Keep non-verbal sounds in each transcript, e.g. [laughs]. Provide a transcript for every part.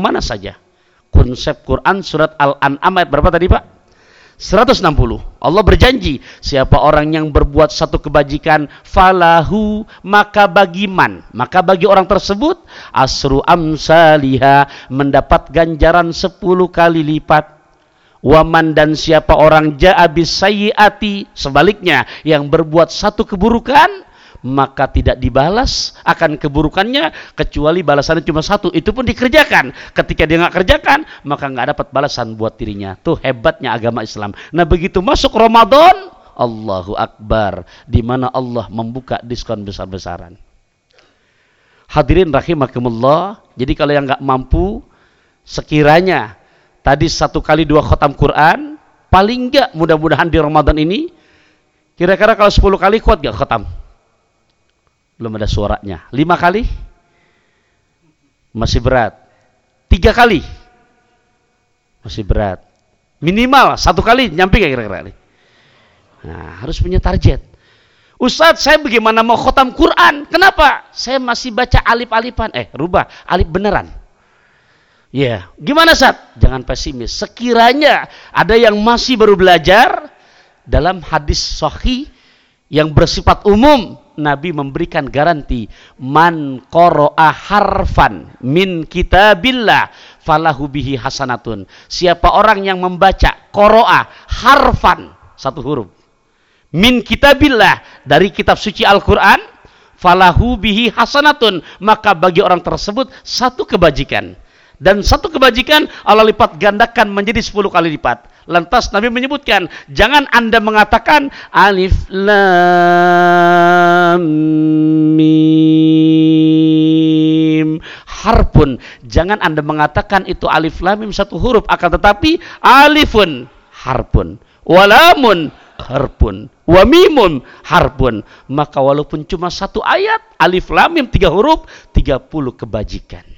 mana saja. Konsep Quran surat Al-An'am ayat berapa tadi Pak? 160. Allah berjanji, siapa orang yang berbuat satu kebajikan, falahu, maka bagi man, maka bagi orang tersebut, asru amsaliha, mendapat ganjaran 10 kali lipat. Waman dan siapa orang ja'abis sayyati, sebaliknya, yang berbuat satu keburukan, maka tidak dibalas akan keburukannya kecuali balasannya cuma satu. Itu pun dikerjakan. Ketika dia nggak kerjakan maka nggak dapat balasan buat dirinya. Tuh hebatnya agama Islam. Nah begitu masuk Ramadan Allahu Akbar di mana Allah membuka diskon besar-besaran. Hadirin rahimakumullah jadi kalau yang nggak mampu sekiranya tadi satu kali dua khotam Quran paling nggak mudah-mudahan di Ramadan ini kira-kira kalau 10 kali kuat gak khotam belum ada suaranya. Lima kali? Masih berat. Tiga kali? Masih berat. Minimal satu kali nyampe gak kira-kira? Nah, harus punya target. Ustadz, saya bagaimana mau khotam Quran? Kenapa? Saya masih baca alif-alifan. Eh, rubah. Alif beneran. Ya, yeah. gimana Ustaz? Jangan pesimis. Sekiranya ada yang masih baru belajar dalam hadis sahih yang bersifat umum Nabi memberikan garansi man qara'a harfan min kitabillah falahu bihi hasanatun. Siapa orang yang membaca qara'a harfan satu huruf min kitabillah dari kitab suci Al-Qur'an falahu bihi hasanatun maka bagi orang tersebut satu kebajikan dan satu kebajikan Allah lipat gandakan menjadi 10 kali lipat. Lantas Nabi menyebutkan, jangan Anda mengatakan alif lam mim. Harpun. Jangan Anda mengatakan itu alif lam mim satu huruf akan tetapi alifun harpun. Walamun harpun. Wa mimun harpun. Maka walaupun cuma satu ayat alif lam mim tiga huruf 30 kebajikan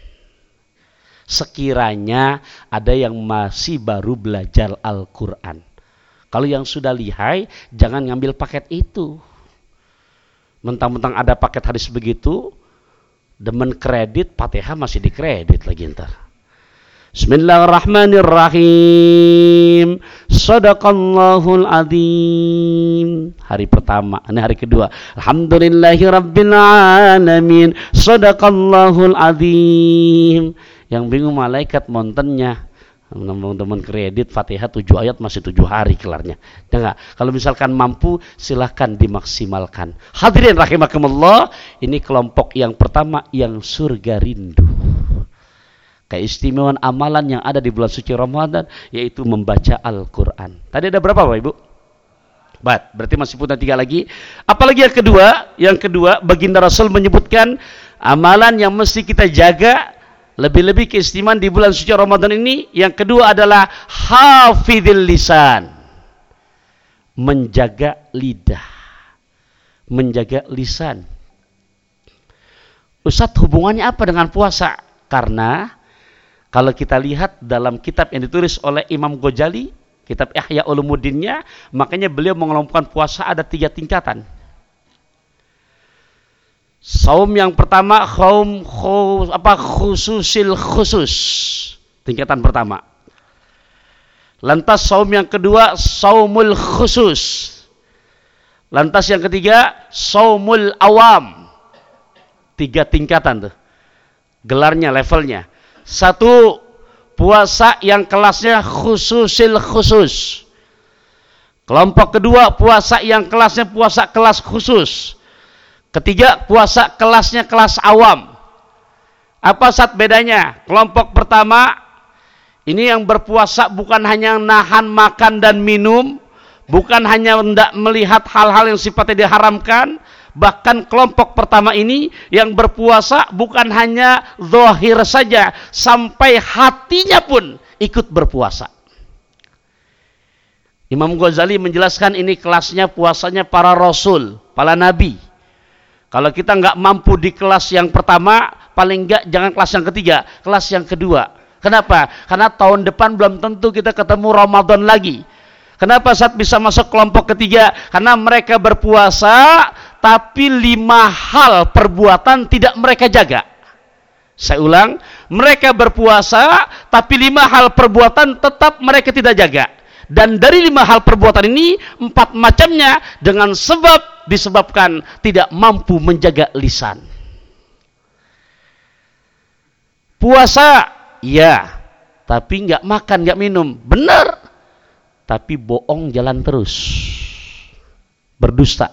sekiranya ada yang masih baru belajar Al-Quran. Kalau yang sudah lihai, jangan ngambil paket itu. Mentang-mentang ada paket hadis begitu, demen kredit, fatihah masih dikredit lagi ntar. Bismillahirrahmanirrahim. Sadaqallahul azim. Hari pertama, ini hari kedua. Alhamdulillahirabbil alamin. Sadaqallahul azim. Yang bingung malaikat montennya. Teman-teman kredit Fatihah tujuh ayat masih tujuh hari kelarnya. Enggak. Kalau misalkan mampu silahkan dimaksimalkan. Hadirin rahimakumullah, ini kelompok yang pertama yang surga rindu. Keistimewaan amalan yang ada di bulan suci Ramadan yaitu membaca Al-Qur'an. Tadi ada berapa Bapak Ibu? Bat, berarti masih punya tiga lagi. Apalagi yang kedua, yang kedua baginda Rasul menyebutkan amalan yang mesti kita jaga lebih-lebih keistimewaan di bulan suci Ramadan ini yang kedua adalah hafidil lisan. Menjaga lidah. Menjaga lisan. Ustadz hubungannya apa dengan puasa? Karena kalau kita lihat dalam kitab yang ditulis oleh Imam Ghazali, kitab Ihya Ulumuddinnya, makanya beliau mengelompokkan puasa ada tiga tingkatan. Saum yang pertama kaum apa khususil khusus. Tingkatan pertama. Lantas saum yang kedua saumul khusus. Lantas yang ketiga saumul awam. Tiga tingkatan tuh. Gelarnya, levelnya. Satu puasa yang kelasnya khususil khusus. Kelompok kedua puasa yang kelasnya puasa kelas khusus. Ketiga, puasa kelasnya kelas awam. Apa saat bedanya? Kelompok pertama, ini yang berpuasa bukan hanya nahan makan dan minum, bukan hanya tidak melihat hal-hal yang sifatnya diharamkan, bahkan kelompok pertama ini yang berpuasa bukan hanya zahir saja, sampai hatinya pun ikut berpuasa. Imam Ghazali menjelaskan ini kelasnya puasanya para rasul, para nabi kalau kita nggak mampu di kelas yang pertama, paling nggak jangan kelas yang ketiga, kelas yang kedua. Kenapa? Karena tahun depan belum tentu kita ketemu Ramadan lagi. Kenapa saat bisa masuk kelompok ketiga? Karena mereka berpuasa, tapi lima hal perbuatan tidak mereka jaga. Saya ulang, mereka berpuasa tapi lima hal perbuatan tetap mereka tidak jaga dan dari lima hal perbuatan ini empat macamnya dengan sebab disebabkan tidak mampu menjaga lisan. Puasa ya. Tapi nggak makan nggak minum. Benar. Tapi bohong jalan terus. Berdusta.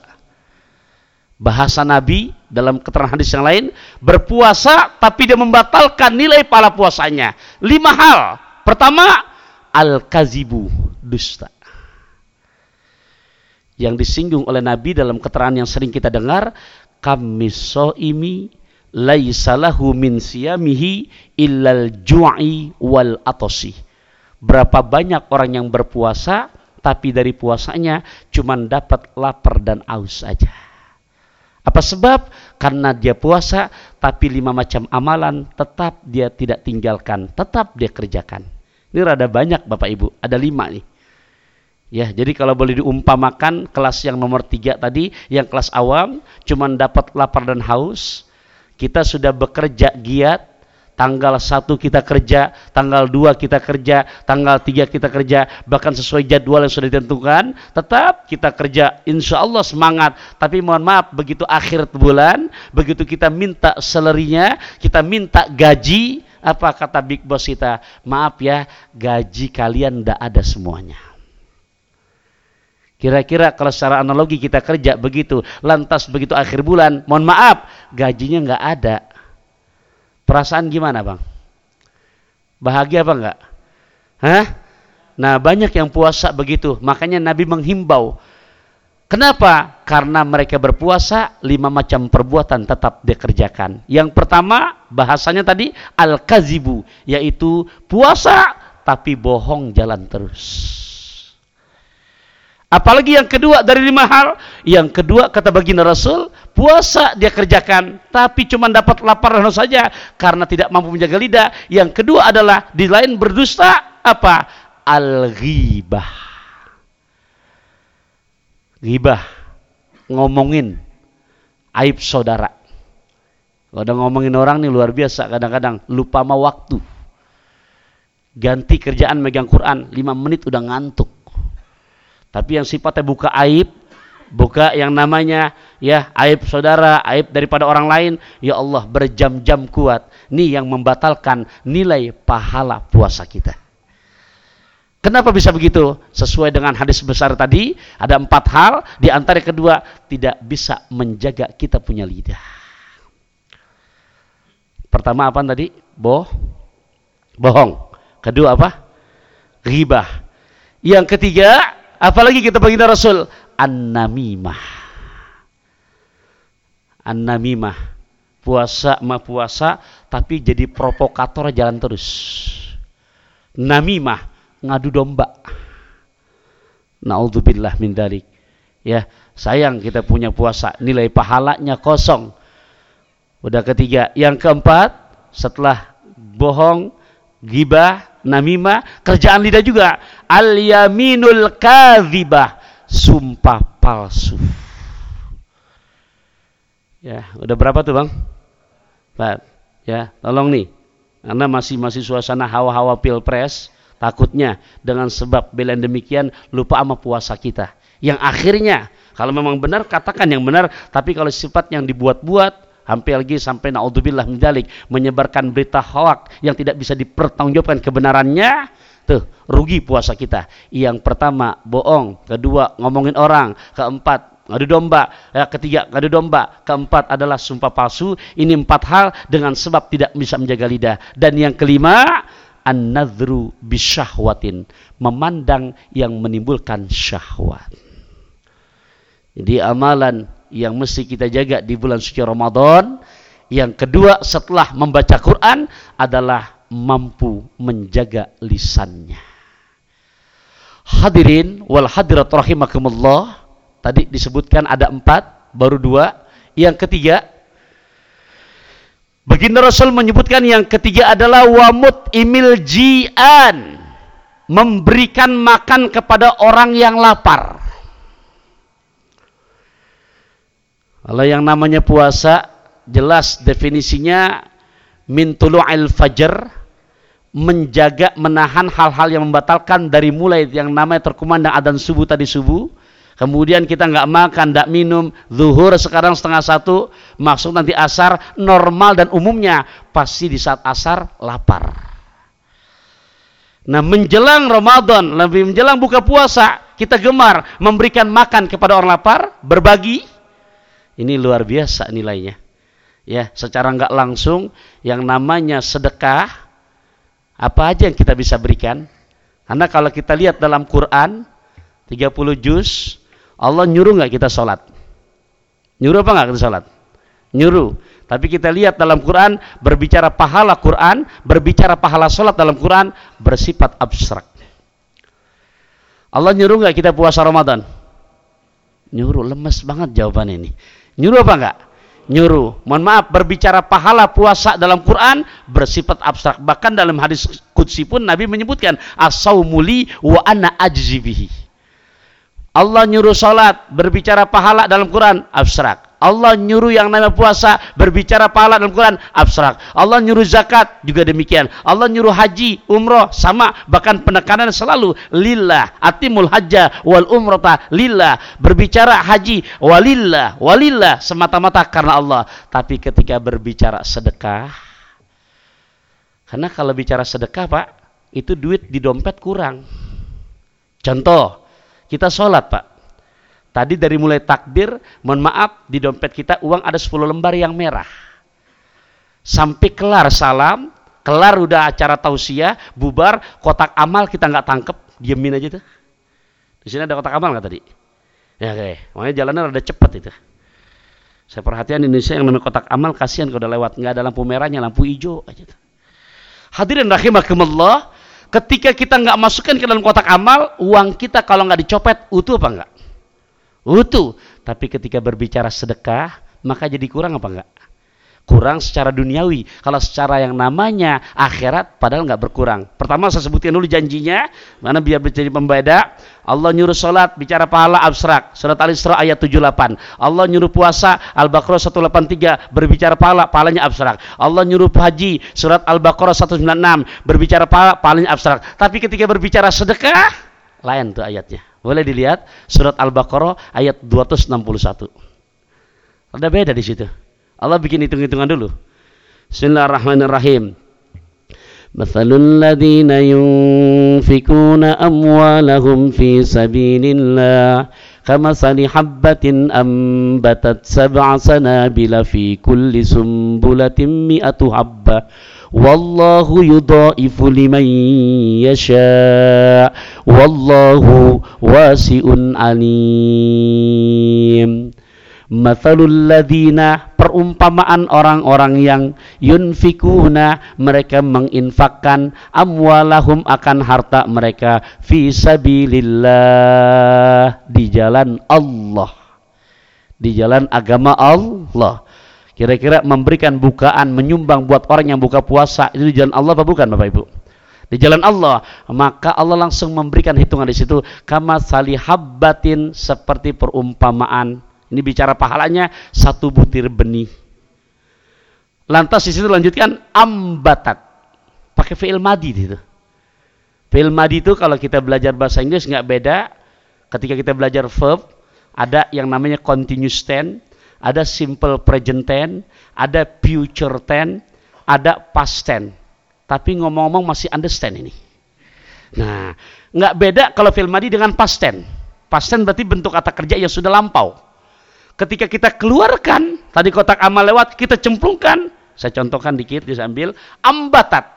Bahasa Nabi dalam keterangan hadis yang lain berpuasa tapi dia membatalkan nilai pahala puasanya. Lima hal. Pertama al-kazibu dusta yang disinggung oleh Nabi dalam keterangan yang sering kita dengar kamisoimi laisalahu min siyamihi illal ju'i wal atosi berapa banyak orang yang berpuasa tapi dari puasanya cuma dapat lapar dan aus saja apa sebab? Karena dia puasa, tapi lima macam amalan tetap dia tidak tinggalkan, tetap dia kerjakan. Ini rada banyak Bapak Ibu, ada lima nih. Ya, jadi kalau boleh diumpamakan kelas yang nomor tiga tadi, yang kelas awam, cuman dapat lapar dan haus, kita sudah bekerja giat, tanggal 1 kita kerja, tanggal 2 kita kerja, tanggal 3 kita kerja, bahkan sesuai jadwal yang sudah ditentukan, tetap kita kerja, insya Allah semangat. Tapi mohon maaf, begitu akhir bulan, begitu kita minta selerinya, kita minta gaji, apa kata big boss kita? Maaf ya, gaji kalian tidak ada semuanya. Kira-kira kalau secara analogi kita kerja begitu, lantas begitu akhir bulan, mohon maaf, gajinya nggak ada Perasaan gimana bang? Bahagia apa enggak? Hah? Nah banyak yang puasa begitu. Makanya Nabi menghimbau. Kenapa? Karena mereka berpuasa lima macam perbuatan tetap dikerjakan. Yang pertama bahasanya tadi al-kazibu. Yaitu puasa tapi bohong jalan terus. Apalagi yang kedua dari lima hal. Yang kedua kata baginda Rasul, puasa dia kerjakan, tapi cuma dapat lapar dan saja karena tidak mampu menjaga lidah. Yang kedua adalah di lain berdusta apa? Al-ghibah. Ghibah. Ngomongin aib saudara. Kalau ngomongin orang nih luar biasa, kadang-kadang lupa sama waktu. Ganti kerjaan megang Quran, 5 menit udah ngantuk tapi yang sifatnya buka aib, buka yang namanya ya aib saudara, aib daripada orang lain, ya Allah berjam-jam kuat. Ini yang membatalkan nilai pahala puasa kita. Kenapa bisa begitu? Sesuai dengan hadis besar tadi, ada empat hal. Di antara kedua, tidak bisa menjaga kita punya lidah. Pertama apa tadi? Boh, bohong. Kedua apa? Ribah. Yang ketiga, Apalagi kita baginda Rasul an-namimah. An-namimah. Puasa ma puasa tapi jadi provokator jalan terus. Namimah, ngadu domba. Nauzubillah min dalik. Ya, sayang kita punya puasa, nilai pahalanya kosong. Udah ketiga, yang keempat setelah bohong, gibah, namimah, kerjaan lidah juga. Al-yaminul kadhibah, sumpah palsu. Ya, udah berapa tuh, Bang? Pak, ya, tolong nih. Anda masih masih suasana hawa-hawa pilpres, takutnya dengan sebab belain demikian lupa sama puasa kita. Yang akhirnya kalau memang benar katakan yang benar, tapi kalau sifat yang dibuat-buat hampir lagi sampai naudzubillah menjalik menyebarkan berita hoak yang tidak bisa dipertanggungjawabkan kebenarannya. Tuh rugi puasa kita. Yang pertama bohong. Kedua ngomongin orang. Keempat ngadu domba. Ya, ketiga ngadu domba. Keempat adalah sumpah palsu. Ini empat hal dengan sebab tidak bisa menjaga lidah. Dan yang kelima an-nadhru bisyahwatin. Memandang yang menimbulkan syahwat. Jadi amalan yang mesti kita jaga di bulan suci Ramadan. Yang kedua setelah membaca Quran adalah mampu menjaga lisannya. Hadirin wal hadirat rahimakumullah. Tadi disebutkan ada empat, baru dua. Yang ketiga, Baginda Rasul menyebutkan yang ketiga adalah wamut imil jian. Memberikan makan kepada orang yang lapar. Kalau yang namanya puasa jelas definisinya min tulu'il fajr menjaga menahan hal-hal yang membatalkan dari mulai yang namanya terkumandang adzan subuh tadi subuh kemudian kita nggak makan, nggak minum, zuhur sekarang setengah satu, maksud nanti asar, normal dan umumnya pasti di saat asar lapar. Nah menjelang Ramadan, lebih menjelang buka puasa, kita gemar memberikan makan kepada orang lapar, berbagi. Ini luar biasa nilainya. Ya, secara nggak langsung yang namanya sedekah, apa aja yang kita bisa berikan? Karena kalau kita lihat dalam Quran 30 juz Allah nyuruh nggak kita sholat? Nyuruh apa nggak kita sholat? Nyuruh. Tapi kita lihat dalam Quran berbicara pahala Quran, berbicara pahala sholat dalam Quran bersifat abstrak. Allah nyuruh nggak kita puasa Ramadan? Nyuruh, lemes banget jawaban ini. Nyuruh apa enggak? Nyuruh. Mohon maaf, berbicara pahala puasa dalam Quran bersifat abstrak. Bahkan dalam hadis Qudsi pun Nabi menyebutkan as-saumuli wa ana ajzibihi. Allah nyuruh salat, berbicara pahala dalam Quran, abstrak. Allah nyuruh yang namanya puasa, berbicara pahala dalam Quran, abstrak. Allah nyuruh zakat, juga demikian. Allah nyuruh haji, umroh, sama. Bahkan penekanan selalu, lillah, atimul hajja, wal umrata, lillah. Berbicara haji, walillah, walillah, semata-mata karena Allah. Tapi ketika berbicara sedekah, karena kalau bicara sedekah pak, itu duit di dompet kurang. Contoh, kita sholat pak. Tadi dari mulai takbir, mohon maaf, di dompet kita uang ada 10 lembar yang merah. Sampai kelar salam, kelar udah acara tausiah, bubar, kotak amal kita nggak tangkep, diemin aja tuh. Di sini ada kotak amal nggak tadi? Ya oke, makanya jalannya rada cepat itu. Saya perhatian Indonesia yang namanya kotak amal kasihan kalau udah lewat nggak ada lampu merahnya, lampu hijau aja tuh. Hadirin rahimakumullah, Ketika kita nggak masukkan ke dalam kotak amal, uang kita kalau nggak dicopet utuh apa enggak? Utuh. Tapi ketika berbicara sedekah, maka jadi kurang apa enggak? kurang secara duniawi. Kalau secara yang namanya akhirat padahal nggak berkurang. Pertama saya sebutkan dulu janjinya, mana biar menjadi pembeda. Allah nyuruh salat bicara pahala abstrak. Surat Al-Isra ayat 78. Allah nyuruh puasa Al-Baqarah 183 berbicara pahala, pahalanya abstrak. Allah nyuruh haji surat Al-Baqarah 196 berbicara pahala, pahalanya abstrak. Tapi ketika berbicara sedekah lain tuh ayatnya. Boleh dilihat surat Al-Baqarah ayat 261. Ada beda di situ. Allah bikin hitung-hitungan dulu. Bismillahirrahmanirrahim. مثل الذين ينفقون أموالهم في سبيل الله كمثل حبة أنبتت سبع سنابل في كل سنبلة مئة حبة والله yudhaifu لمن يشاء والله واسع عليم مثل الذين perumpamaan orang-orang yang yunfikuna mereka menginfakkan amwalahum akan harta mereka fi sabilillah di jalan Allah. Di jalan agama Allah kira-kira memberikan bukaan menyumbang buat orang yang buka puasa itu di jalan Allah apa bukan Bapak Ibu di jalan Allah maka Allah langsung memberikan hitungan di situ kama salihabbatin seperti perumpamaan ini bicara pahalanya satu butir benih. Lantas di situ lanjutkan ambatat. Pakai fi'il madi itu. Fi'il madi itu kalau kita belajar bahasa Inggris nggak beda. Ketika kita belajar verb, ada yang namanya continuous tense, ada simple present tense, ada future tense, ada past tense. Tapi ngomong-ngomong masih understand ini. Nah, nggak beda kalau fi'il madi dengan past tense. Past tense berarti bentuk kata kerja yang sudah lampau. Ketika kita keluarkan tadi kotak amal lewat kita cemplungkan. Saya contohkan dikit bisa ambil ambatat.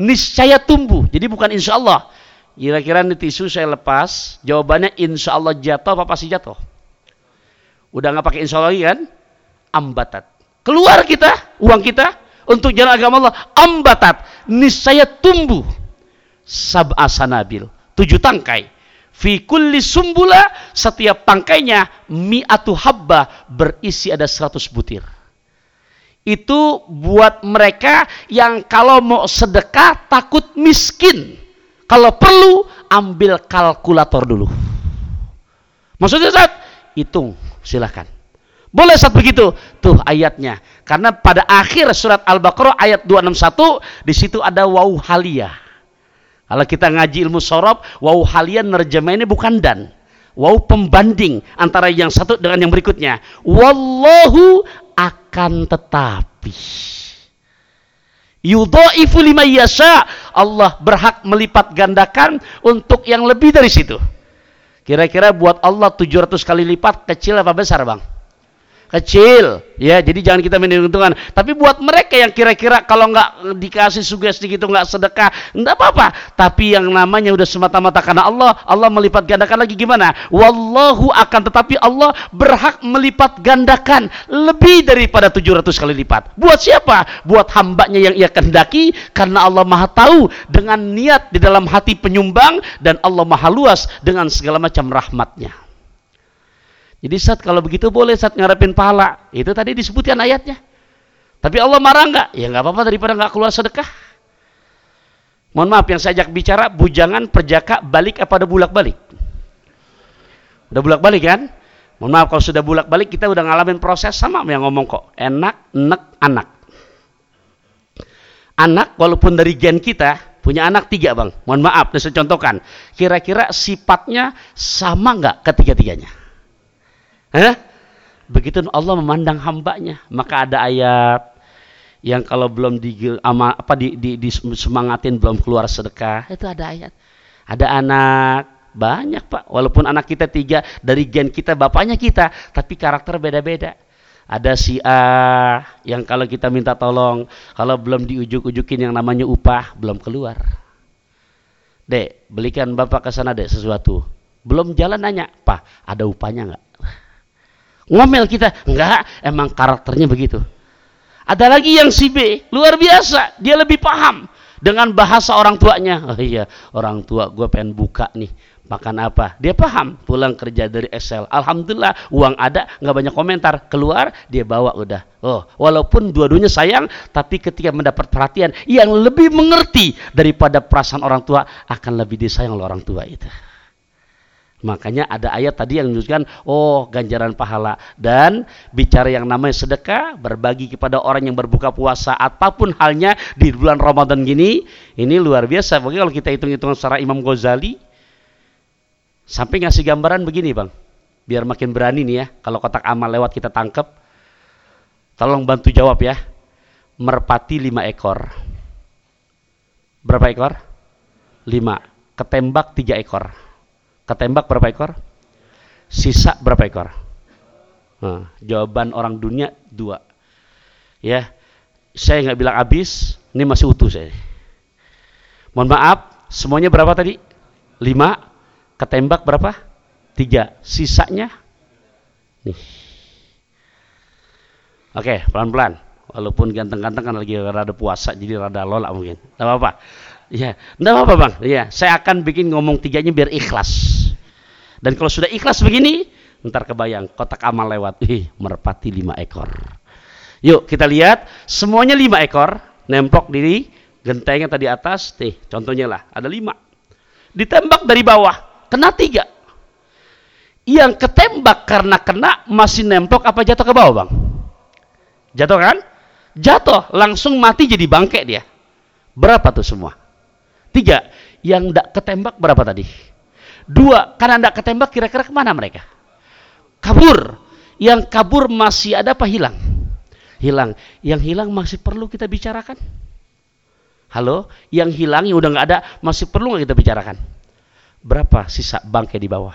Niscaya tumbuh. Jadi bukan insya Allah. Kira-kira ini tisu saya lepas. Jawabannya insya Allah jatuh apa pasti jatuh udah nggak pakai insya kan? Ambatat. Keluar kita uang kita untuk jalan agama Allah ambatat. Niscaya tumbuh. Sab'a sanabil. Tujuh tangkai. Fi kulli sumbula setiap tangkainya mi'atu habba berisi ada 100 butir. Itu buat mereka yang kalau mau sedekah takut miskin. Kalau perlu ambil kalkulator dulu. Maksudnya saat hitung silahkan. Boleh saat begitu? Tuh ayatnya. Karena pada akhir surat Al-Baqarah ayat 261 di situ ada wau haliyah. Kalau kita ngaji ilmu sorob, wau haliyah nerjemah ini bukan dan. Wau pembanding antara yang satu dengan yang berikutnya. Wallahu akan tetapi. Yudha'ifu lima yasha. Allah berhak melipat gandakan untuk yang lebih dari situ. Kira-kira buat Allah 700 kali lipat kecil apa besar bang? Kecil. Ya jadi jangan kita menentukan tapi buat mereka yang kira-kira kalau nggak dikasih sugesti gitu nggak sedekah nggak apa-apa. Tapi yang namanya udah semata-mata karena Allah Allah melipat gandakan lagi gimana? Wallahu akan tetapi Allah berhak melipat gandakan lebih daripada 700 kali lipat. Buat siapa? Buat hambanya yang ia kendaki karena Allah maha tahu dengan niat di dalam hati penyumbang dan Allah maha luas dengan segala macam rahmatnya jadi saat kalau begitu boleh saat ngarepin pahala. Itu tadi disebutkan ayatnya. Tapi Allah marah enggak? Ya enggak apa-apa daripada enggak keluar sedekah. Mohon maaf yang saya ajak bicara bujangan perjaka balik apa ada bulak balik? Udah bulak balik kan? Mohon maaf kalau sudah bulak balik kita udah ngalamin proses sama yang ngomong kok. Enak, enak, anak. Anak walaupun dari gen kita punya anak tiga bang. Mohon maaf, saya contohkan. Kira-kira sifatnya sama nggak ketiga-tiganya? Eh? Begitu Allah memandang hambanya, maka ada ayat yang kalau belum di, ama, apa, di, di, di semangatin belum keluar sedekah, itu ada ayat. Ada anak, banyak pak, walaupun anak kita tiga dari gen kita, bapaknya kita, tapi karakter beda-beda. Ada si A yang kalau kita minta tolong, kalau belum diujuk-ujukin yang namanya upah, belum keluar. Dek, belikan bapak ke sana dek sesuatu. Belum jalan nanya, pak, ada upahnya nggak? Ngomel kita. Enggak emang karakternya begitu. Ada lagi yang si B luar biasa. Dia lebih paham dengan bahasa orang tuanya. Oh iya orang tua gue pengen buka nih makan apa? Dia paham. Pulang kerja dari Excel Alhamdulillah uang ada nggak banyak komentar. Keluar dia bawa udah. Oh walaupun dua-duanya sayang tapi ketika mendapat perhatian yang lebih mengerti daripada perasaan orang tua akan lebih disayang oleh orang tua itu Makanya ada ayat tadi yang menunjukkan oh ganjaran pahala dan bicara yang namanya sedekah berbagi kepada orang yang berbuka puasa apa pun halnya di bulan Ramadan gini ini luar biasa. Bagi kalau kita hitung-hitung secara Imam Ghazali sampai ngasih gambaran begini, Bang. Biar makin berani nih ya kalau kotak amal lewat kita tangkap. Tolong bantu jawab ya. Merpati lima ekor. Berapa ekor? Lima. Ketembak tiga ekor Ketembak berapa ekor? Sisa berapa ekor? Nah, jawaban orang dunia dua. Ya, saya nggak bilang habis, ini masih utuh saya. Mohon maaf, semuanya berapa tadi? Lima. Ketembak berapa? Tiga. Sisanya? Nih. Oke, pelan-pelan. Walaupun ganteng-ganteng kan lagi rada puasa, jadi rada lola mungkin. Tidak apa-apa. Ya, tidak apa-apa bang. Ya, saya akan bikin ngomong tiganya biar ikhlas. Dan kalau sudah ikhlas begini, ntar kebayang kotak amal lewat. Ih, merpati lima ekor. Yuk kita lihat, semuanya lima ekor, nempok di gentengnya tadi atas. Nih, contohnya lah, ada lima. Ditembak dari bawah, kena tiga. Yang ketembak karena kena masih nempok apa jatuh ke bawah bang? Jatuh kan? Jatuh, langsung mati jadi bangke dia. Berapa tuh semua? Tiga. Yang tidak ketembak berapa tadi? Dua, karena tidak ketembak kira-kira ke mana mereka? Kabur. Yang kabur masih ada apa hilang? Hilang. Yang hilang masih perlu kita bicarakan? Halo? Yang hilang yang udah nggak ada masih perlu nggak kita bicarakan? Berapa sisa bangkai di bawah?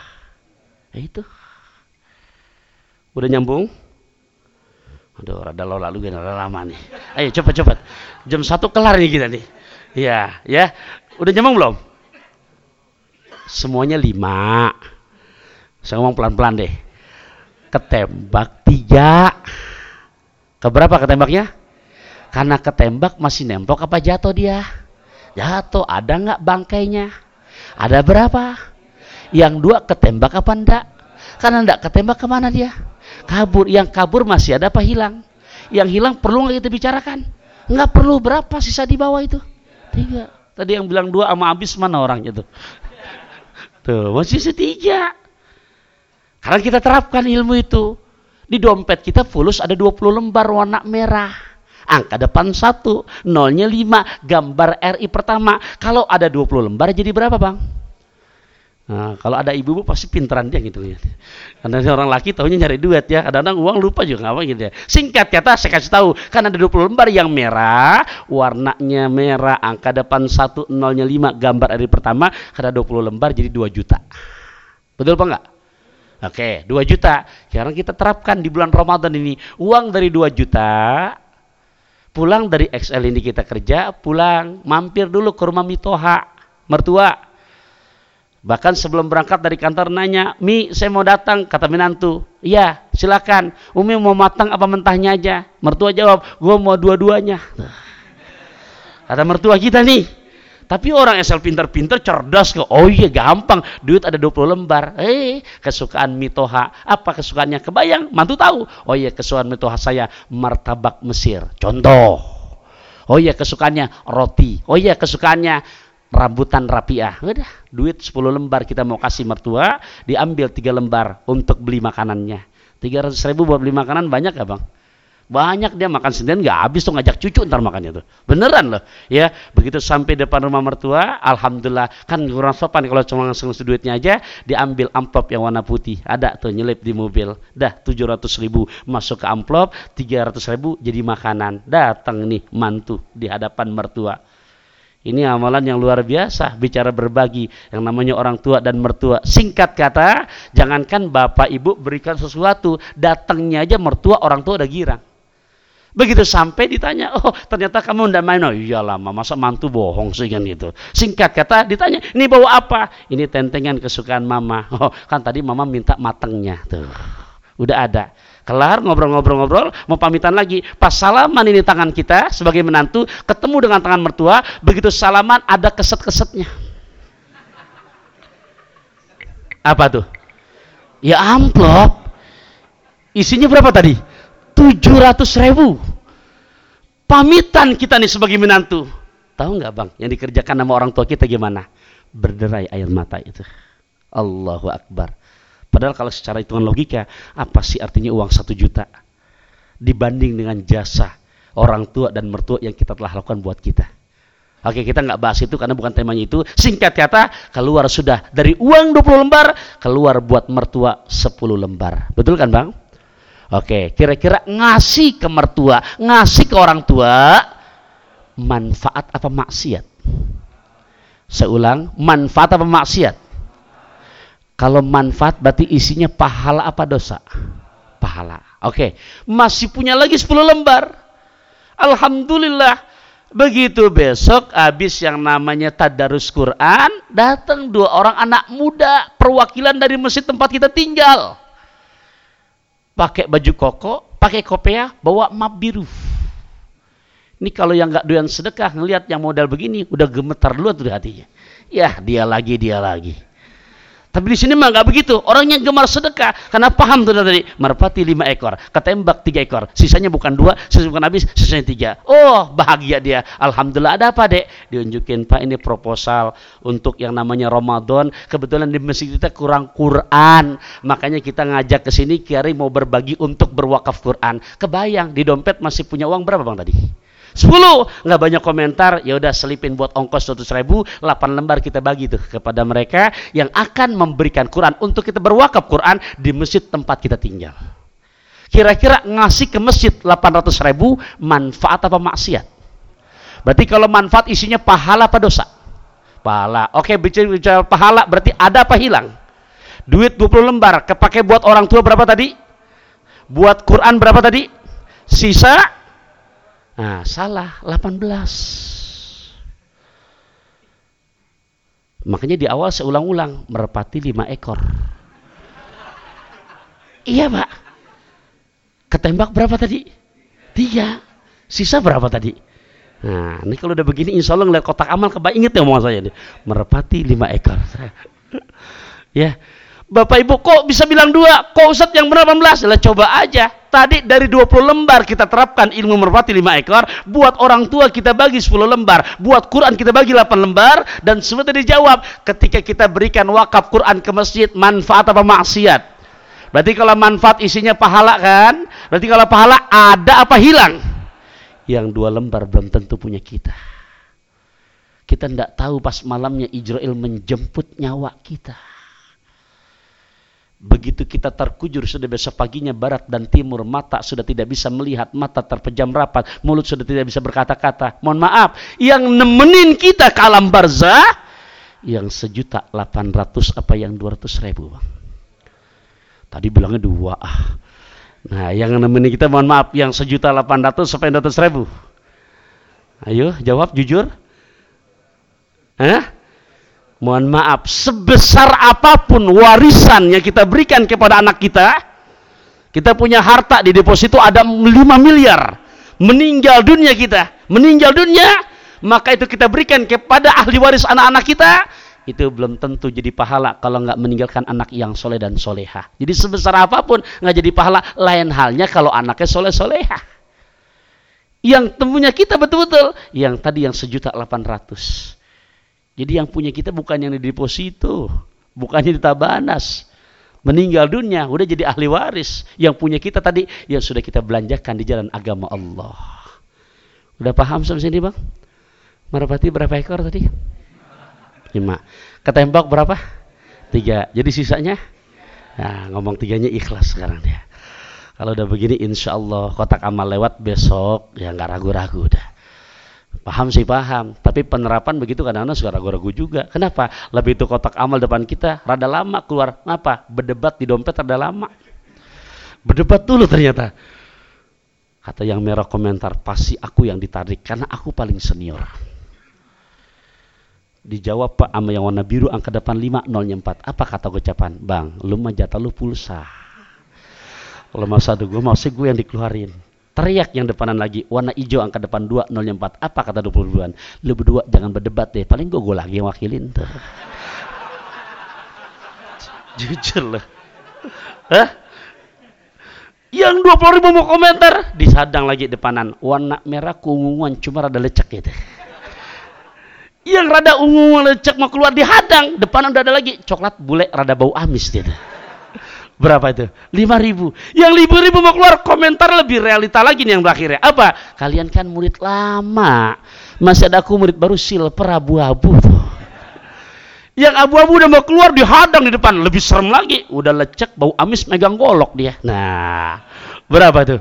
Ya itu. Udah nyambung? Aduh, rada lo lalu gak lama nih. Ayo cepat-cepat. Jam satu kelar nih kita nih. Iya, ya. Udah nyambung belum? Semuanya lima. Saya ngomong pelan-pelan deh. Ketembak tiga. Keberapa ketembaknya? Karena ketembak masih nempok apa jatuh dia? Jatuh. Ada nggak bangkainya? Ada berapa? Yang dua ketembak apa enggak karena enggak ketembak ke mana dia? Kabur. Yang kabur masih ada apa hilang? Yang hilang perlu nggak kita bicarakan? Nggak perlu. Berapa sisa di bawah itu? Tiga. Tadi yang bilang dua sama habis mana orangnya tuh Tuh, masih setiga. Karena kita terapkan ilmu itu. Di dompet kita fulus ada 20 lembar warna merah. Angka depan satu, nolnya 5, gambar RI pertama. Kalau ada 20 lembar jadi berapa bang? Nah, kalau ada ibu-ibu pasti pinteran dia gitu ya. Karena orang laki tahunya nyari duit ya. Kadang-kadang uang lupa juga apa gitu ya. Singkat kata saya kasih tahu, kan ada 20 lembar yang merah, warnanya merah, angka depan 1, nolnya 5, gambar RI pertama, ada 20 lembar jadi 2 juta. Betul apa enggak? Oke, 2 juta. Sekarang kita terapkan di bulan Ramadan ini. Uang dari 2 juta, pulang dari XL ini kita kerja, pulang, mampir dulu ke rumah Mitoha, mertua. Bahkan sebelum berangkat dari kantor nanya, Mi, saya mau datang, kata Minantu. Iya, silakan. Umi mau matang apa mentahnya aja? Mertua jawab, gue mau dua-duanya. [laughs] Kata mertua kita nih, tapi orang asal pintar-pintar cerdas kok. Oh iya gampang. Duit ada 20 lembar. Eh, kesukaan Mitoha. Apa kesukaannya? Kebayang, mantu tahu. Oh iya kesukaan Mitoha saya martabak Mesir. Contoh. Oh iya kesukaannya roti. Oh iya kesukaannya rambutan rapiah. Udah, duit 10 lembar kita mau kasih mertua, diambil 3 lembar untuk beli makanannya. 300 ribu buat beli makanan banyak gak bang? Banyak dia makan sendirian nggak habis tuh ngajak cucu ntar makannya tuh. Beneran loh. Ya, begitu sampai depan rumah mertua, alhamdulillah kan kurang sopan kalau cuma langsung duitnya aja diambil amplop yang warna putih. Ada tuh nyelip di mobil. Dah 700 ribu masuk ke amplop, 300 ribu jadi makanan. Datang nih mantu di hadapan mertua. Ini amalan yang luar biasa, bicara berbagi yang namanya orang tua dan mertua. Singkat kata, jangankan bapak ibu berikan sesuatu, datangnya aja mertua orang tua udah girang. Begitu sampai ditanya, oh ternyata kamu ndak main. Oh iyalah, masa mantu bohong sih kan gitu. Singkat kata ditanya, ini bawa apa? Ini tentengan kesukaan mama. [laughs] Oh kan tadi mama minta matengnya tuh. Udah ada. Kelar ngobrol-ngobrol-ngobrol, mau pamitan lagi. Pas salaman ini tangan kita sebagai menantu, ketemu dengan tangan mertua, begitu salaman ada keset-kesetnya. Apa tuh? Ya amplop. Isinya berapa tadi? 700 ribu. Pamitan kita nih sebagai menantu. Tahu nggak bang, yang dikerjakan sama orang tua kita gimana? Berderai air mata itu. Allahu Akbar. Padahal kalau secara hitungan logika, apa sih artinya uang satu juta? Dibanding dengan jasa orang tua dan mertua yang kita telah lakukan buat kita. Oke, kita nggak bahas itu karena bukan temanya itu. Singkat kata, keluar sudah dari uang 20 lembar, keluar buat mertua 10 lembar. Betul kan, Bang? Oke, kira-kira ngasih ke mertua, ngasih ke orang tua, manfaat apa maksiat? Seulang, manfaat apa maksiat? Kalau manfaat berarti isinya pahala apa dosa? Pahala. Oke, masih punya lagi 10 lembar. Alhamdulillah. Begitu besok habis yang namanya tadarus Quran, datang dua orang anak muda perwakilan dari masjid tempat kita tinggal pakai baju koko, pakai kopiah, bawa map biru. Ini kalau yang nggak doyan sedekah ngelihat yang modal begini udah gemetar dulu tuh hatinya. Ya dia lagi dia lagi. Tapi di sini mah nggak begitu. Orangnya gemar sedekah karena paham tuh tadi. Merpati lima ekor, ketembak tiga ekor. Sisanya bukan dua, sisanya bukan habis, sisanya tiga. Oh bahagia dia. Alhamdulillah ada apa dek? Diunjukin pak ini proposal untuk yang namanya Ramadan. Kebetulan di masjid kita kurang Quran, makanya kita ngajak ke sini Kiari mau berbagi untuk berwakaf Quran. Kebayang di dompet masih punya uang berapa bang tadi? 10 nggak banyak komentar. Ya udah selipin buat ongkos 100 ribu. 8 lembar kita bagi tuh kepada mereka yang akan memberikan Quran untuk kita berwakaf Quran di masjid tempat kita tinggal. Kira-kira ngasih ke masjid 800 ribu manfaat apa maksiat? Berarti kalau manfaat isinya pahala apa dosa? Pahala. Oke bicara, bicara pahala berarti ada apa hilang? Duit 20 lembar kepake buat orang tua berapa tadi? Buat Quran berapa tadi? Sisa Nah, salah 18. Makanya di awal saya ulang-ulang merpati lima ekor. Iya, Pak. Ketembak berapa tadi? Tiga. Sisa berapa tadi? Nah, ini kalau udah begini, insya Allah ngeliat kotak amal kebaik inget ya omongan saya ini. Merpati lima ekor. [laughs] ya, Bapak Ibu kok bisa bilang dua? Kok Ustaz yang benar 18? Lah coba aja. Tadi dari 20 lembar kita terapkan ilmu merpati 5 ekor. Buat orang tua kita bagi 10 lembar. Buat Quran kita bagi 8 lembar. Dan semua tadi. Ketika kita berikan wakaf Quran ke masjid. Manfaat apa maksiat? Berarti kalau manfaat isinya pahala kan? Berarti kalau pahala ada apa hilang? Yang dua lembar belum tentu punya kita. Kita tidak tahu pas malamnya Israel menjemput nyawa kita. Begitu kita terkujur sudah besok paginya barat dan timur mata sudah tidak bisa melihat mata terpejam rapat mulut sudah tidak bisa berkata-kata. Mohon maaf yang nemenin kita ke alam barzah yang sejuta delapan ratus apa yang dua ratus ribu bang? Tadi bilangnya dua ah. Nah yang nemenin kita mohon maaf yang sejuta delapan ratus sampai dua ratus ribu. Ayo jawab jujur. Hah? Mohon maaf, sebesar apa pun warisan yang kita berikan kepada anak kita, kita punya harta di deposito ada 5 miliar, meninggal dunia kita, meninggal dunia, maka itu kita berikan kepada ahli waris anak-anak kita, itu belum tentu jadi pahala kalau nggak meninggalkan anak yang soleh dan soleha. Jadi sebesar apa pun nggak jadi pahala, lain halnya kalau anaknya soleh soleha. Yang temunya kita betul-betul, yang tadi yang sejuta delapan ratus jadi yang punya kita bukan yang di deposito, bukannya di tabanas. Meninggal dunia, udah jadi ahli waris. Yang punya kita tadi, yang sudah kita belanjakan di jalan agama Allah. Udah paham sampai sini bang? Merpati berapa ekor tadi? Lima. Ketembak berapa? Tiga. Jadi sisanya? Nah, ngomong tiganya ikhlas sekarang dia. Kalau udah begini, insya Allah kotak amal lewat besok, ya nggak ragu-ragu udah. Paham sih paham, tapi penerapan begitu kadang-kadang suka ragu-ragu juga. Kenapa? Lebih itu kotak amal depan kita, rada lama keluar. Kenapa? Berdebat di dompet rada lama. Berdebat dulu ternyata. Kata yang merah komentar, pasti aku yang ditarik karena aku paling senior. Dijawab Pak ama yang warna biru angka depan 5 nolnya 4. Apa kata ucapan? Bang, lu mah jatah lu pulsa. Kalau masa gue masih gue yang dikeluarin. Teriak yang depanan lagi, warna hijau angka depan 2, nolnya 4. Apa kata 22-an? Lu berdua jangan berdebat deh, paling gue, gue lagi yang wakilin tuh. [laughs] Jujur lah. Hah? Yang 20 ribu mau komentar, disadang lagi depanan. Warna merah keunguan, cuma rada lecek gitu. Yang rada ungu lecek mau keluar dihadang, depanan udah ada lagi. Coklat bule rada bau amis gitu. Berapa itu? Lima ribu. Yang lima ribu mau keluar komentar lebih realita lagi nih yang berakhirnya. Apa? Kalian kan murid lama. Masih ada aku murid baru silver abu-abu Yang abu-abu udah mau keluar dihadang di depan. Lebih serem lagi. Udah lecek bau amis megang golok dia. Nah, berapa tuh?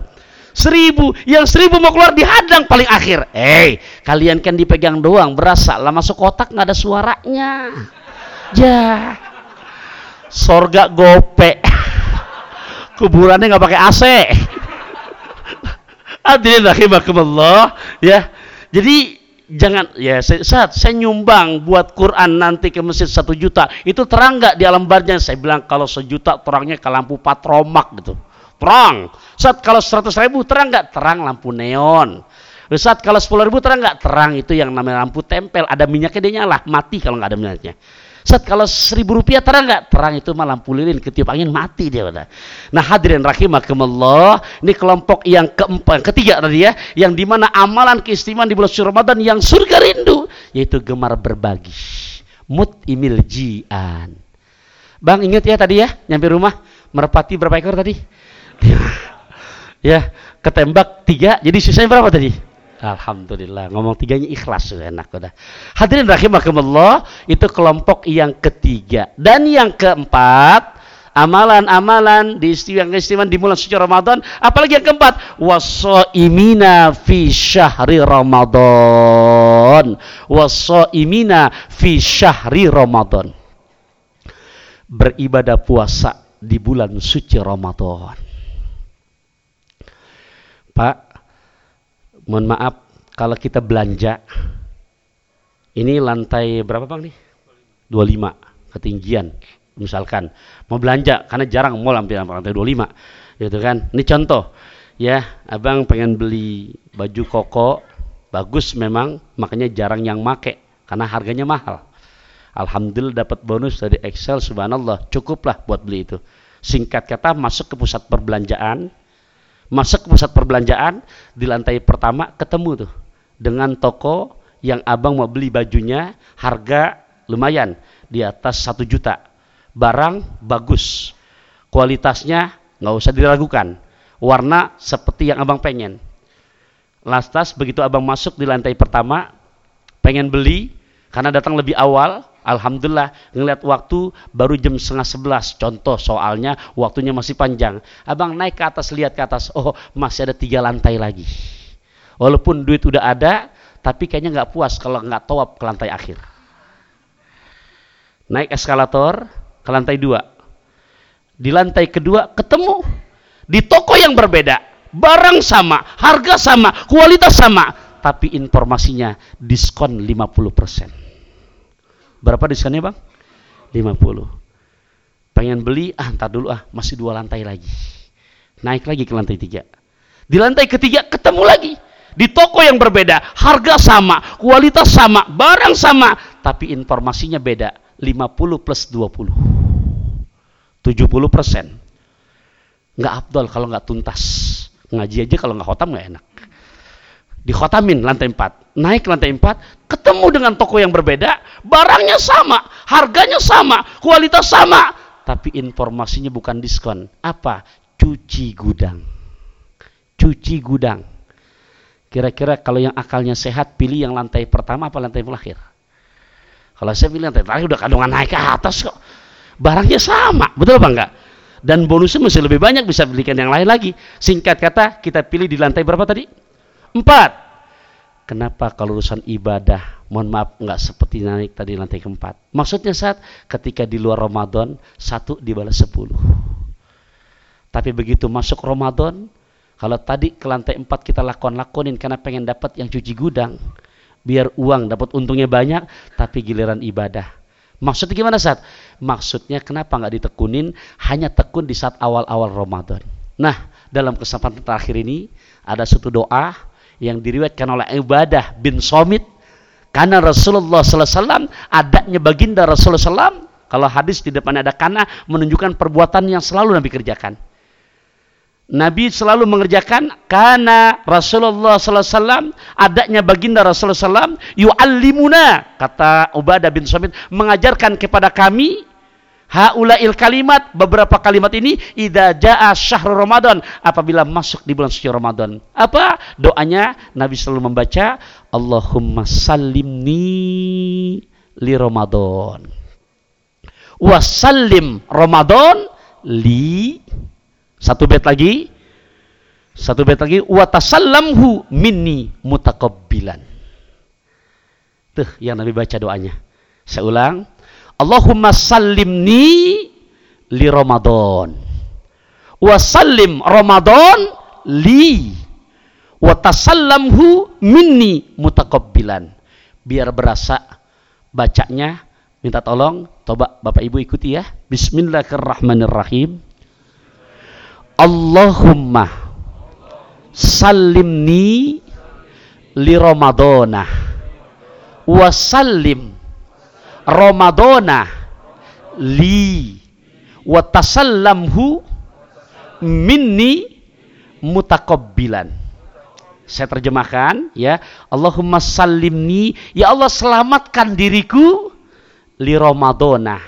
Seribu. Yang seribu mau keluar dihadang paling akhir. Eh, hey, kalian kan dipegang doang. Berasa lah masuk kotak nggak ada suaranya. Ya. Sorga gope [laughs] kuburannya nggak pakai AC hadirin rahimakumullah ya. Jadi jangan ya saat saya nyumbang buat Quran nanti ke masjid satu juta itu terang nggak di alam barnya? Saya bilang kalau sejuta terangnya ke lampu patromak gitu. Terang. Saat kalau seratus ribu terang nggak? Terang lampu neon. Saat kalau sepuluh ribu terang nggak? Terang itu yang namanya lampu tempel. Ada minyaknya dia nyala mati kalau nggak ada minyaknya Set kalau seribu rupiah terang nggak? Terang itu malam lampu lilin ketiup angin mati dia udah. Nah hadirin rahimakumullah, ini kelompok yang keempat, ketiga tadi ya, yang di mana amalan keistimewaan di bulan suci Ramadan yang surga rindu, yaitu gemar berbagi. Mut imil jian. Bang ingat ya tadi ya, nyampe rumah merpati berapa ekor tadi? [laughs] ya, ketembak tiga, jadi sisanya berapa tadi? Alhamdulillah. Ngomong tiganya ikhlas sudah enak udah. Hadirin rahimakumullah itu kelompok yang ketiga. Dan yang keempat amalan-amalan di istimewa di bulan suci Ramadan apalagi yang keempat wasoimina fi syahri Ramadan. Wasoimina fi syahri Ramadan. Beribadah puasa di bulan suci Ramadan. Pak mohon maaf kalau kita belanja. Ini lantai berapa bang nih? 25 ketinggian. Misalkan mau belanja karena jarang mau hampir lantai 25 gitu kan? Ini contoh ya abang pengen beli baju koko bagus memang makanya jarang yang make karena harganya mahal. Alhamdulillah dapat bonus dari Excel subhanallah cukuplah buat beli itu. Singkat kata masuk ke pusat perbelanjaan masuk ke pusat perbelanjaan di lantai pertama ketemu tuh dengan toko yang abang mau beli bajunya harga lumayan di atas satu juta barang bagus Kualitasnya nggak usah diragukan. Warna seperti yang abang pengen. Lantas begitu abang masuk di lantai pertama, pengen beli, karena datang lebih awal, Alhamdulillah ngeliat waktu baru jam setengah sebelas. Contoh soalnya waktunya masih panjang. Abang naik ke atas lihat ke atas. Oh masih ada tiga lantai lagi. Walaupun duit udah ada, tapi kayaknya nggak puas kalau nggak tawab ke lantai akhir. Naik eskalator ke lantai dua. Di lantai kedua ketemu di toko yang berbeda. Barang sama, harga sama, kualitas sama, tapi informasinya diskon 50%. Berapa diskonnya bang? 50. Pengen beli, ah ntar dulu ah, masih dua lantai lagi. Naik lagi ke lantai tiga. Di lantai ketiga ketemu lagi. Di toko yang berbeda, harga sama, kualitas sama, barang sama, tapi informasinya beda. 50 plus 20. 70 persen. Nggak abdol kalau nggak tuntas. Ngaji aja kalau nggak khotam nggak enak dikhotamin lantai 4 naik lantai 4 ketemu dengan toko yang berbeda barangnya sama harganya sama kualitas sama. Tapi informasinya bukan diskon. Apa? Cuci gudang. Cuci gudang. Kira-kira kalau yang akalnya sehat pilih yang lantai pertama apa lantai terakhir? Kalau saya pilih lantai terakhir udah kandungan naik ke atas kok. Barangnya sama betul apa enggak? Dan bonusnya masih lebih banyak bisa belikan yang lain lagi. Singkat kata kita pilih di lantai berapa tadi Empat. Kenapa kalau urusan ibadah, mohon maaf, nggak seperti naik tadi lantai keempat. Maksudnya saat ketika di luar Ramadan, satu dibalas sepuluh. Tapi begitu masuk Ramadan, kalau tadi ke lantai empat kita lakon-lakonin karena pengen dapat yang cuci gudang, biar uang dapat untungnya banyak, tapi giliran ibadah. Maksudnya gimana saat? Maksudnya kenapa nggak ditekunin? Hanya tekun di saat awal-awal Ramadan. Nah, dalam kesempatan terakhir ini ada satu doa yang diriwayatkan oleh Ibadah bin Somit karena Rasulullah SAW adanya baginda Rasulullah SAW kalau hadis di depan ada karena menunjukkan perbuatan yang selalu Nabi kerjakan. Nabi selalu mengerjakan karena Rasulullah SAW adanya baginda Rasulullah SAW yu'allimuna kata Ubadah bin Somit mengajarkan kepada kami Haulail kalimat, beberapa kalimat ini idza jaa syahrul Ramadan, apabila masuk di bulan suci Ramadan. Apa? Doanya Nabi selalu membaca Allahumma sallimni li Ramadan. Wasallim Ramadan li satu bait lagi satu bait lagi wa tasallamhu minni mutakabbilan. Tuh yang Nabi baca doanya. Saya ulang, Allahumma sallimni li Ramadan. Wa sallim Ramadan li wa tasallamhu minni mutakabbilan. Biar berasa bacanya minta tolong coba Bapak Ibu ikuti ya. Bismillahirrahmanirrahim. Allahumma sallimni li Ramadana wa sallim Ramadana li wa tasallamhu minni mutakabbilan. Saya terjemahkan ya. Allahumma sallimni, ya Allah selamatkan diriku li Ramadana.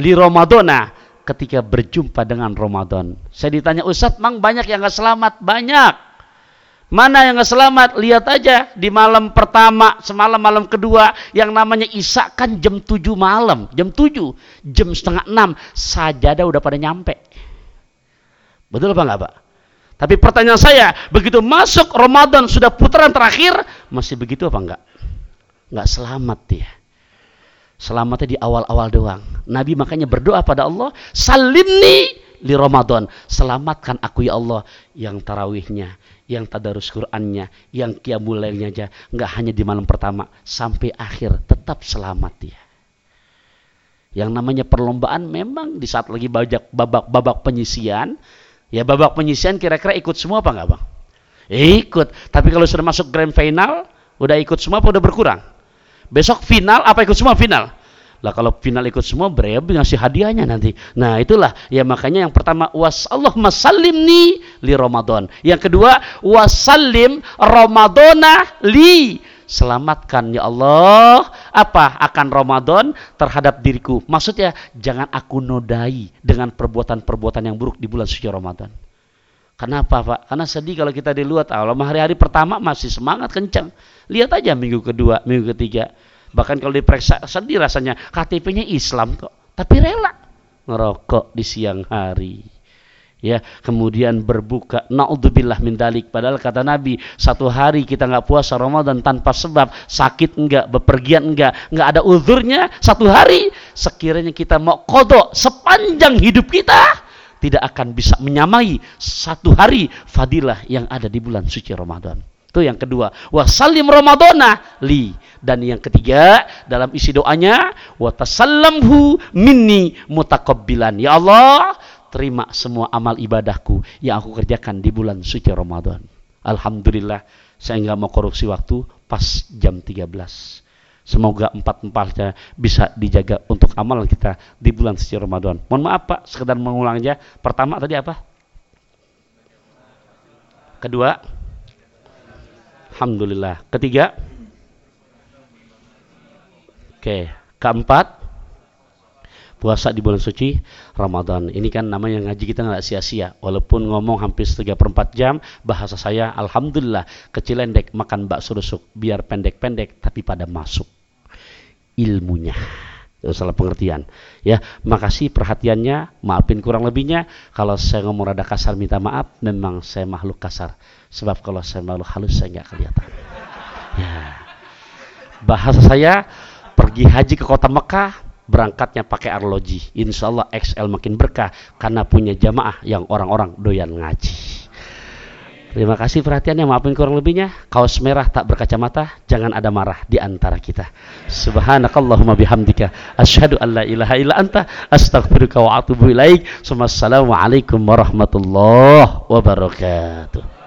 Li Ramadana ketika berjumpa dengan Ramadan. Saya ditanya, Ustaz, mang banyak yang gak selamat? Banyak. Mana yang selamat? Lihat aja di malam pertama, semalam malam kedua yang namanya Isa kan jam 7 malam, jam 7, jam setengah 6 sajadah udah pada nyampe. Betul apa enggak, Pak? Tapi pertanyaan saya, begitu masuk Ramadan sudah putaran terakhir, masih begitu apa enggak? Enggak selamat dia. Selamatnya di awal-awal doang. Nabi makanya berdoa pada Allah, salimni li Ramadan. Selamatkan aku ya Allah yang tarawihnya, yang tadarus Qur'annya, yang qiyamulailnya aja, nggak hanya di malam pertama, sampai akhir tetap selamat dia. Yang namanya perlombaan memang di saat lagi babak babak, babak penyisian, ya babak penyisian kira-kira ikut semua apa nggak bang? Ikut. Tapi kalau sudah masuk grand final, udah ikut semua apa udah berkurang? Besok final apa ikut semua final? Lah kalau final ikut semua berarti ngasih hadiahnya nanti. Nah, itulah ya makanya yang pertama was Allah masallimni li Ramadan. Yang kedua wasallim Ramadana li selamatkan ya Allah apa akan Ramadan terhadap diriku. Maksudnya jangan aku nodai dengan perbuatan-perbuatan yang buruk di bulan suci Ramadan. Kenapa Pak? Karena sedih kalau kita di luar Allah hari-hari pertama masih semangat kencang. Lihat aja minggu kedua, minggu ketiga. Bahkan kalau diperiksa sedih rasanya KTP-nya Islam kok. Tapi rela ngerokok di siang hari ya kemudian berbuka naudzubillah min dalik. Padahal kata Nabi satu hari kita nggak puasa Ramadan tanpa sebab sakit enggak bepergian enggak enggak ada uzurnya satu hari sekiranya kita mau kodok sepanjang hidup kita tidak akan bisa menyamai satu hari fadilah yang ada di bulan suci Ramadan. Itu yang kedua. Wasallim ramadana li. Dan yang ketiga dalam isi doanya wa tasallamhu minni mutakabbilan ya Allah terima semua amal ibadahku yang aku kerjakan di bulan suci Ramadan. Alhamdulillah, saya nggak mau korupsi waktu pas jam 13. Semoga empat-empatnya bisa dijaga untuk amalan kita di bulan suci Ramadan. Mohon maaf Pak, sekedar mengulang aja. Pertama tadi apa? Kedua? Alhamdulillah. Ketiga? Oke. Keempat? Puasa di bulan suci Ramadan. Ini kan namanya ngaji kita nggak sia-sia. Walaupun ngomong hampir 3 per 4 jam, bahasa saya Alhamdulillah kecilendek makan bakso rusuk. Biar pendek-pendek tapi pada masuk ilmunya. Itu salah pengertian. Ya, makasih perhatiannya, maafin kurang lebihnya. Kalau saya ngomong rada kasar minta maaf, memang saya makhluk kasar. Sebab kalau saya makhluk halus saya nggak kelihatan. Ya. Bahasa saya pergi haji ke kota Mekah berangkatnya pakai arloji. Insya Allah XL makin berkah karena punya jamaah yang orang-orang doyan ngaji. Terima kasih perhatiannya, maafin kurang lebihnya. Kaos merah tak berkacamata, jangan ada marah di antara kita. Subhanakallahumma bihamdika, asyhadu an la ilaha illa anta, astaghfiruka wa atubu ilaik. Wassalamualaikum warahmatullahi wabarakatuh.